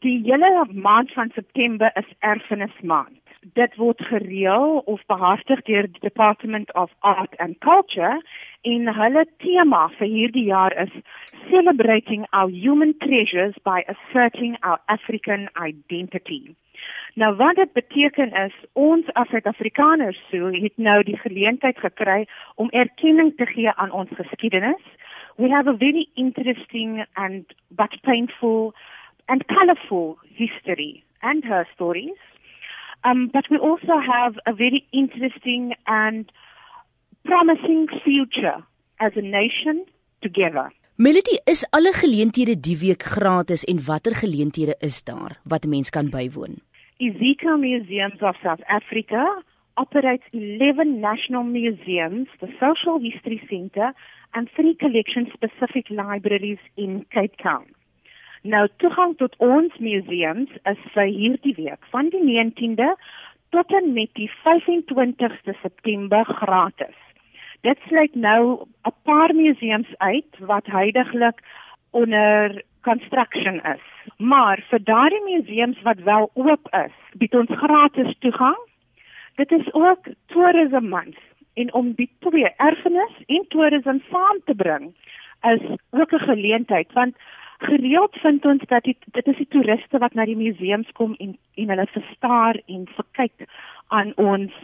Die hele maand van September is erfenismaand. Dit word gereël of behartig deur die Department of Art and Culture en hulle tema vir hierdie jaar is Celebrating our human treasures by asserting our African identity. Nou wat dit beteken is ons as Suid-Afrikaners sou het nou die geleentheid gekry om erkenning te gee aan ons geskiedenis. We have a very interesting and but painful and colorful history and her stories. Um, but we also have a very interesting and promising future as a nation together. Melody, is alle geleenthede die week gratis en watter geleenthede is daar wat 'n mens kan bywoon? Ezekiel Museums of South Africa operates 11 national museums, the Social History Centre, and three collection-specific libraries in Cape Town. Nou toegang tot ons museums is vir hierdie week van die 19de tot en met die 25ste September gratis. Dit sluit nou 'n paar museums uit wat heidaglik onder construction is. Maar vir daardie museums wat wel oop is, bied ons gratis toegang. Dit is ook tourism month en om die twee erfenis en toerisme saam te bring is ook 'n geleentheid want gereeld vind ons dat die, dit is die toeriste wat na die museums kom en en hulle verstaar en verkyk aan ons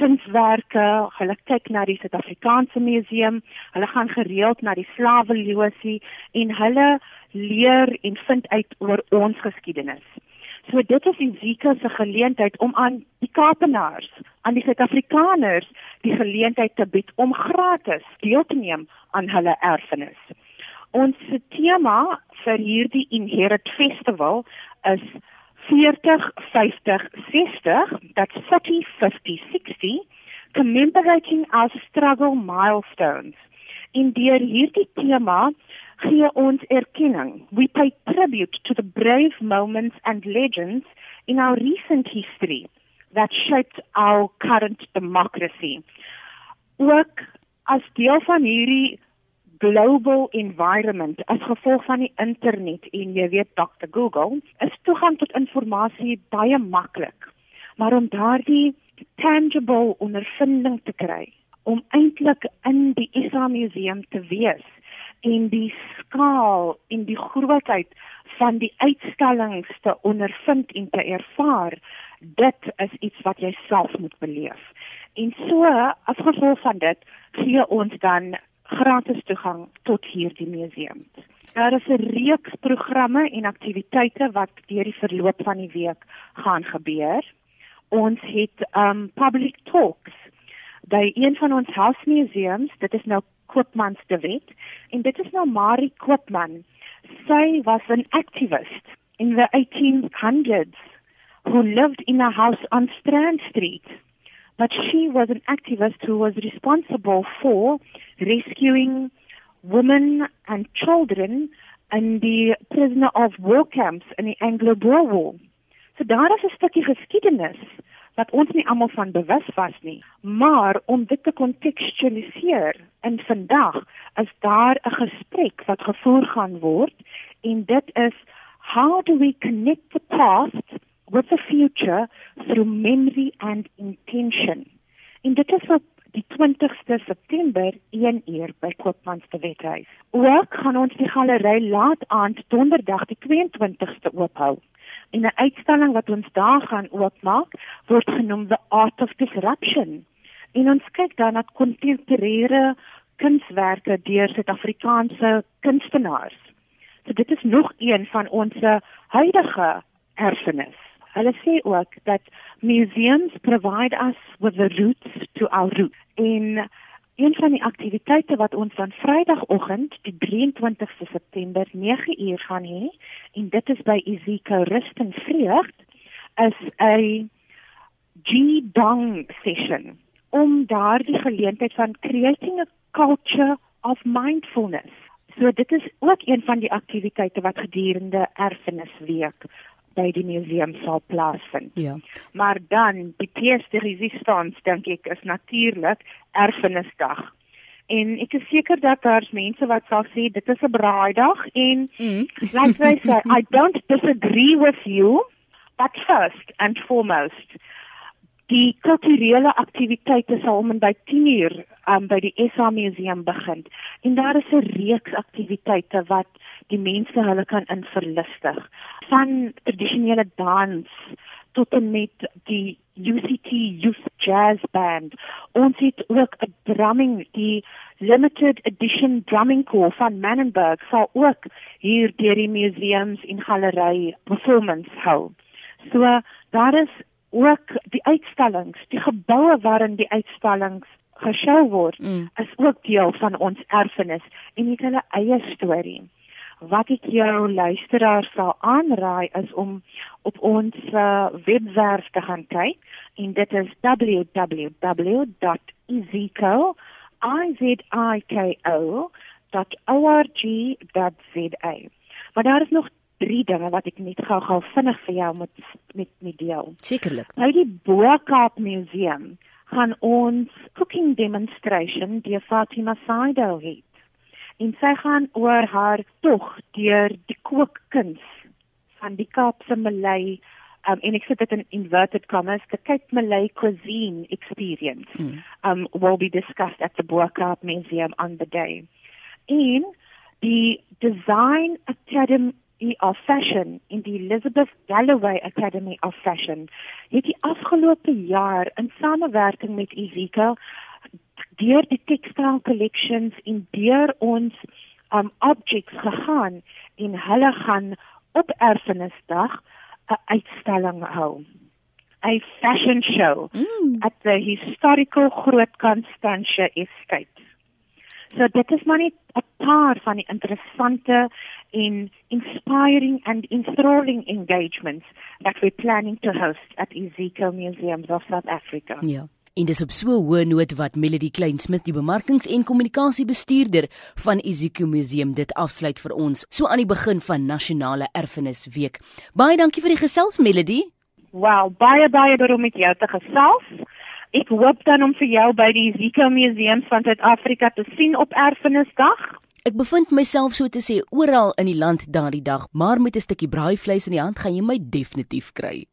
kunswerke, hulle kyk na die Suid-Afrikaanse museum, hulle gaan gereeld na die slaweloosie en hulle leer en vind uit oor ons geskiedenis. So dit is die Zika se geleentheid om aan die Kaapenaars, aan die Suid-Afrikaners die geleentheid te bied om gratis deel te neem aan hulle erfenis. Ons tema vir hierdie Inherit Festival is 40 50 60 that's 40 50 60 commemorating our struggle milestones. In deur hierdie tema gee ons erkenning. We pay tribute to the brave moments and legends in our recent history that shaped our current democracy. Ook as deel van hierdie global environment as gevolg van die internet en jy weet Dr Google is toegang tot inligting baie maklik. Maar om daardie tangible ondervinding te kry, om eintlik in die Isa Museum te wees en die skaal en die grootheid van die uitstallings te ondervind en te ervaar, dit is iets wat jy self moet beleef. En so, gevolg van dit, gee ons dan gratis toegang tot hierdie museum. Daar is 'n reeks programme en aktiwiteite wat deur die verloop van die week gaan gebeur. Ons het um public talks by een van ons huismuseums, dit is nou Koopmans de Wet en dit is nou Marie Koopman. Sy was 'n activist in the 1800s who lived in a house on Strand Street but she was an activist who was responsible for rescuing women and children in the prisoner of war camps in die Anglo-Boer War. So daar is 'n stukkie geskiedenis wat ons nie almal van bewus was nie, maar om dit te kontekstualiseer in vandag is daar 'n gesprek wat gevoer gaan word en dit is how do we connect the past with the future through memory and intention. En dit is op die 20ste September 1 uur by Koopmans te Wethuis. Ook gaan ons die galery laat aand donderdag die 22ste oophou. En 'n uitstalling wat ons daar gaan oopmaak word genoem The Art of Disruption. En ons kyk dan na kontemporêre kunswerke deur Suid-Afrikaanse kunstenaars. So dit is nog een van ons huidige erfenis. Hulle sê ook dat museums provide us with the roots to our roots. En een van die aktiwiteite wat ons van Vrydagoggend, die 23ste September 9uur gaan hê, en dit is by Izika Rust en Vreugd, is 'n G-Dong session om daardie geleentheid van creating a culture of mindfulness. So dit is ook een van die aktiwiteite wat gedurende erfenisweek by die museum sal plaasvind. Ja. Maar dan die pièce de résistance dink ek is natuurlik erfenisdag. En ek is seker dat daar's mense wat sal sê dit is 'n braaidag en mm. like they say I don't disagree with you but first and foremost die kulturele aktiwiteite sal om en by 10uur um, by die SA museum begin en daar is 'n reeks aktiwiteite wat die mense hulle kan inverlustig van tradisionele dans tot en met die UCT Youth Jazz Band. Ons het ook 'n drumming, die limited edition drumming corps van Mannenberg sal ook hier deur die museums en galery performance hou. So daar is ook die uitstallings, die geboue waarin die uitstallings geshow word, mm. is ook deel van ons erfenis en het hulle eie storie wat ek jou luisteraar sal aanraai is om op ons uh, webwerf te gaan kyk en dit is www.iziko.org.za. Maar daar is nog drie dinge wat ek net gou-gou vinnig vir jou moet met met deel. Sekerlik. By die Boerkaap Museum gaan ons cooking demonstration deur Fatima Saido hê en sy gaan oor haar tog deur die kookkuns van die Kaapse Malay um, en ek sê dit in inverted commas the Cape Malay cuisine experience mm. um will be discussed at the Boerkaap Museum on the day. En die Design Academy of Fashion in die Elizabeth Galloway Academy of Fashion het die afgelope jaar in samewerking met Izika deur die textile collections en deur ons um objects gegaan en hulle gaan op erfenisdag 'n uitstalling hou. 'n fashion show mm. at the historical Groot Constantia Estate. So dit is maar net 'n paar van die interessante en inspiring and enthralling engagements that we're planning to host at Ezekiel Museums of South Africa. Ja. En dis op so 'n hoë noot wat Melody Kleinsmith, die bemarkings- en kommunikasiebestuurder van Iziko Museum, dit afsluit vir ons so aan die begin van Nasionale Erfenisweek. Baie dankie vir die gesels Melody. Wow, baie baie baie om met jou te gesels. Ek hoop dan om vir jou by die Iziko Museum van Suid-Afrika te sien op Erfenisdag. Ek bevind myself so te sê oral in die land daardie dag, maar met 'n stukkie braaivleis in die hand gaan jy my definitief kry.